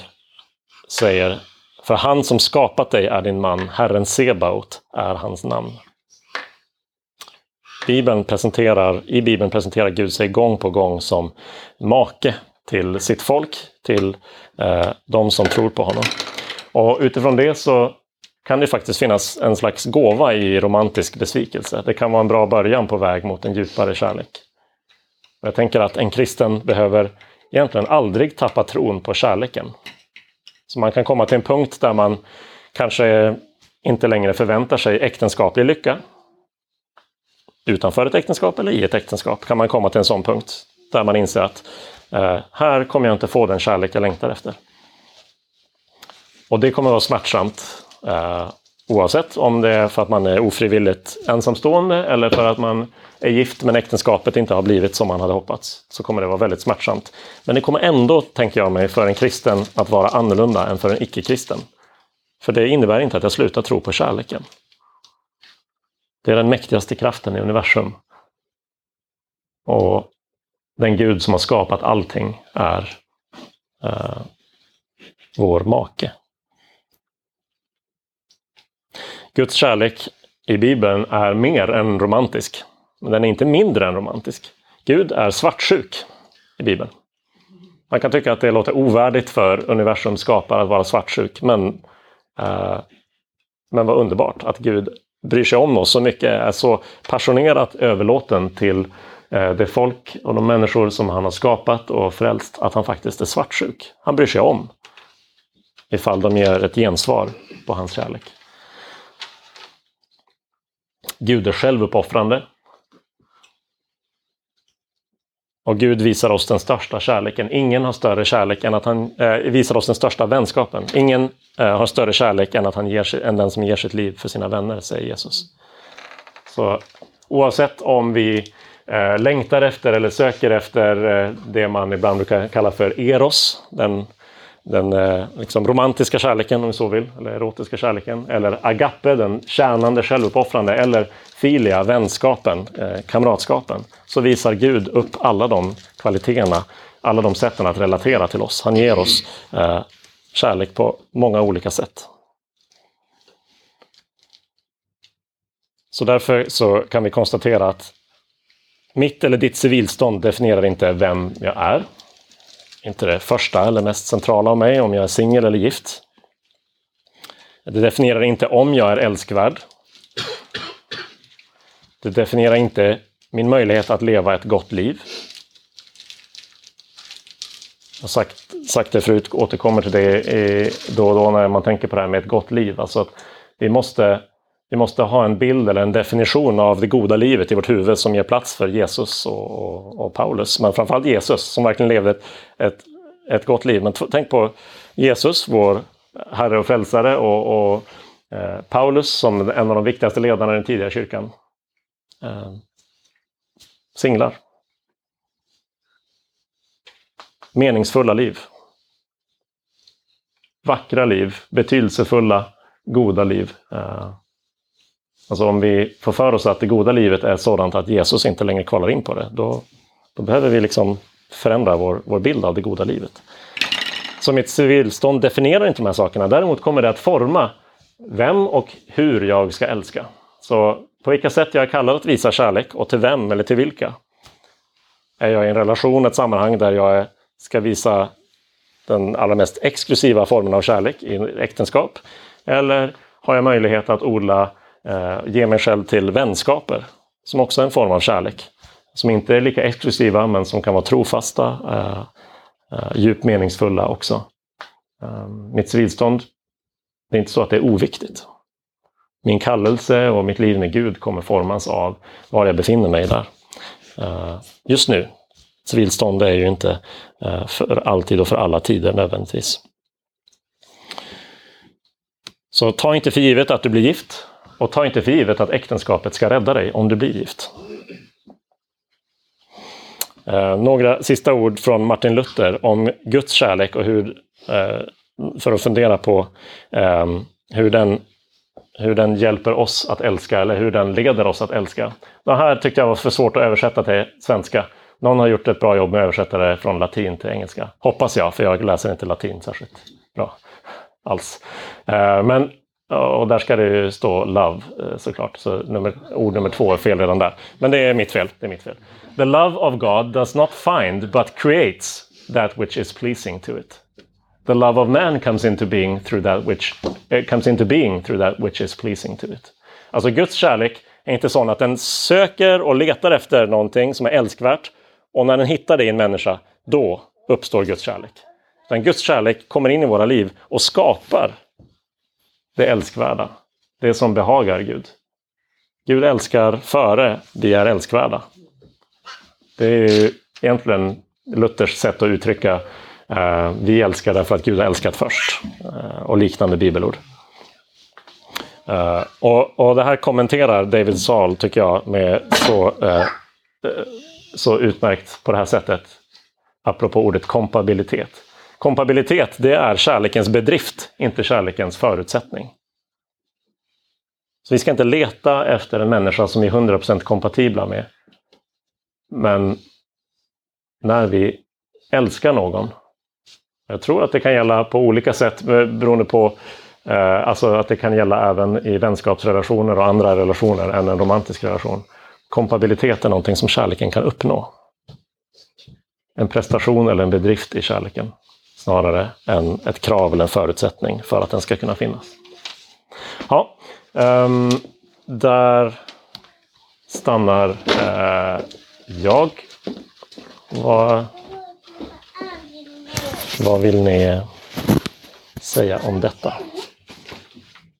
säger För han som skapat dig är din man, Herren Sebaot är hans namn. Bibeln presenterar, I Bibeln presenterar Gud sig gång på gång som make till sitt folk, till eh, de som tror på honom. Och utifrån det så kan det faktiskt finnas en slags gåva i romantisk besvikelse. Det kan vara en bra början på väg mot en djupare kärlek. Och jag tänker att en kristen behöver egentligen aldrig tappa tron på kärleken. Så man kan komma till en punkt där man kanske inte längre förväntar sig äktenskaplig lycka. Utanför ett äktenskap eller i ett äktenskap kan man komma till en sån punkt där man inser att eh, här kommer jag inte få den kärlek jag längtar efter. Och det kommer vara smärtsamt eh, oavsett om det är för att man är ofrivilligt ensamstående eller för att man är gift men äktenskapet inte har blivit som man hade hoppats. Så kommer det vara väldigt smärtsamt. Men det kommer ändå, tänker jag mig, för en kristen att vara annorlunda än för en icke-kristen. För det innebär inte att jag slutar tro på kärleken. Det är den mäktigaste kraften i universum. Och den Gud som har skapat allting är eh, vår make. Guds kärlek i Bibeln är mer än romantisk. Men den är inte mindre än romantisk. Gud är svartsjuk i Bibeln. Man kan tycka att det låter ovärdigt för universums skapare att vara svartsjuk, men, eh, men vad underbart att Gud bryr sig om oss så mycket, är så passionerat överlåten till eh, det folk och de människor som han har skapat och frälst, att han faktiskt är svartsjuk. Han bryr sig om ifall de ger ett gensvar på hans kärlek. Gud är självuppoffrande. Och Gud visar oss den största kärleken. Ingen har större kärlek än att han eh, visar oss den största vänskapen. Ingen eh, har större kärlek än, att han ger, än den som ger sitt liv för sina vänner, säger Jesus. Så oavsett om vi eh, längtar efter eller söker efter eh, det man ibland brukar kalla för eros, den, den eh, liksom romantiska kärleken om vi så vill, eller erotiska kärleken, eller agape, den tjänande, självuppoffrande, eller filia, vänskapen, eh, kamratskapen, så visar Gud upp alla de kvaliteterna, alla de sätten att relatera till oss. Han ger oss eh, kärlek på många olika sätt. Så därför så kan vi konstatera att mitt eller ditt civilstånd definierar inte vem jag är. Inte det första eller mest centrala av mig, om jag är singel eller gift. Det definierar inte om jag är älskvärd. Det definierar inte min möjlighet att leva ett gott liv. Jag har sagt, sagt det förut, återkommer till det då och då när man tänker på det här med ett gott liv. Alltså att vi måste vi måste ha en bild eller en definition av det goda livet i vårt huvud som ger plats för Jesus och, och, och Paulus. Men framförallt Jesus som verkligen levde ett, ett, ett gott liv. Men tänk på Jesus, vår Herre och Frälsare och, och eh, Paulus som en av de viktigaste ledarna i den tidiga kyrkan. Eh, singlar. Meningsfulla liv. Vackra liv, betydelsefulla, goda liv. Eh, Alltså om vi får för oss att det goda livet är sådant att Jesus inte längre kvalar in på det, då, då behöver vi liksom förändra vår, vår bild av det goda livet. Så mitt civilstånd definierar inte de här sakerna. Däremot kommer det att forma vem och hur jag ska älska. Så på vilka sätt jag är kallad att visa kärlek och till vem eller till vilka. Är jag i en relation, ett sammanhang där jag ska visa den allra mest exklusiva formen av kärlek i äktenskap? Eller har jag möjlighet att odla eh, ge mig själv till vänskaper, som också är en form av kärlek. Som inte är lika exklusiva, men som kan vara trofasta, eh, eh, djupt meningsfulla också. Eh, mitt civilstånd, det är inte så att det är oviktigt. Min kallelse och mitt liv med Gud kommer formas av var jag befinner mig där. Eh, just nu, civilstånd är ju inte eh, för alltid och för alla tider nödvändigtvis. Så ta inte för givet att du blir gift. Och ta inte för givet att äktenskapet ska rädda dig om du blir gift. Eh, några sista ord från Martin Luther om Guds kärlek och hur, eh, för att fundera på eh, hur, den, hur den hjälper oss att älska eller hur den leder oss att älska. Det här tyckte jag var för svårt att översätta till svenska. Någon har gjort ett bra jobb med att översätta det från latin till engelska. Hoppas jag, för jag läser inte latin särskilt bra alls. Eh, men och där ska det ju stå love eh, såklart. Så nummer, ord nummer två är fel redan där. Men det är mitt fel. Det är mitt fel. The love of God does not find but creates that which is pleasing to it. The love of man comes into being through that which uh, comes into being through that which is pleasing to it. Alltså Guds kärlek är inte sån att den söker och letar efter någonting som är älskvärt och när den hittar det i en människa, då uppstår Guds kärlek. Utan Guds kärlek kommer in i våra liv och skapar det älskvärda. Det som behagar Gud. Gud älskar före vi är älskvärda. Det är ju egentligen Luthers sätt att uttrycka eh, vi älskar därför att Gud har älskat först. Eh, och liknande bibelord. Eh, och, och, det här kommenterar David Saul, tycker jag, med så, eh, eh, så utmärkt på det här sättet. Apropå ordet kompabilitet. Kompabilitet, det är kärlekens bedrift, inte kärlekens förutsättning. Så vi ska inte leta efter en människa som vi är 100% kompatibla med. Men när vi älskar någon, jag tror att det kan gälla på olika sätt eh, beroende på eh, Alltså att det kan gälla även i vänskapsrelationer och andra relationer än en romantisk relation. Kompabilitet är någonting som kärleken kan uppnå. En prestation eller en bedrift i kärleken snarare än ett krav eller en förutsättning för att den ska kunna finnas. Ja, um, där stannar uh, jag. Vad, vad vill ni säga om detta?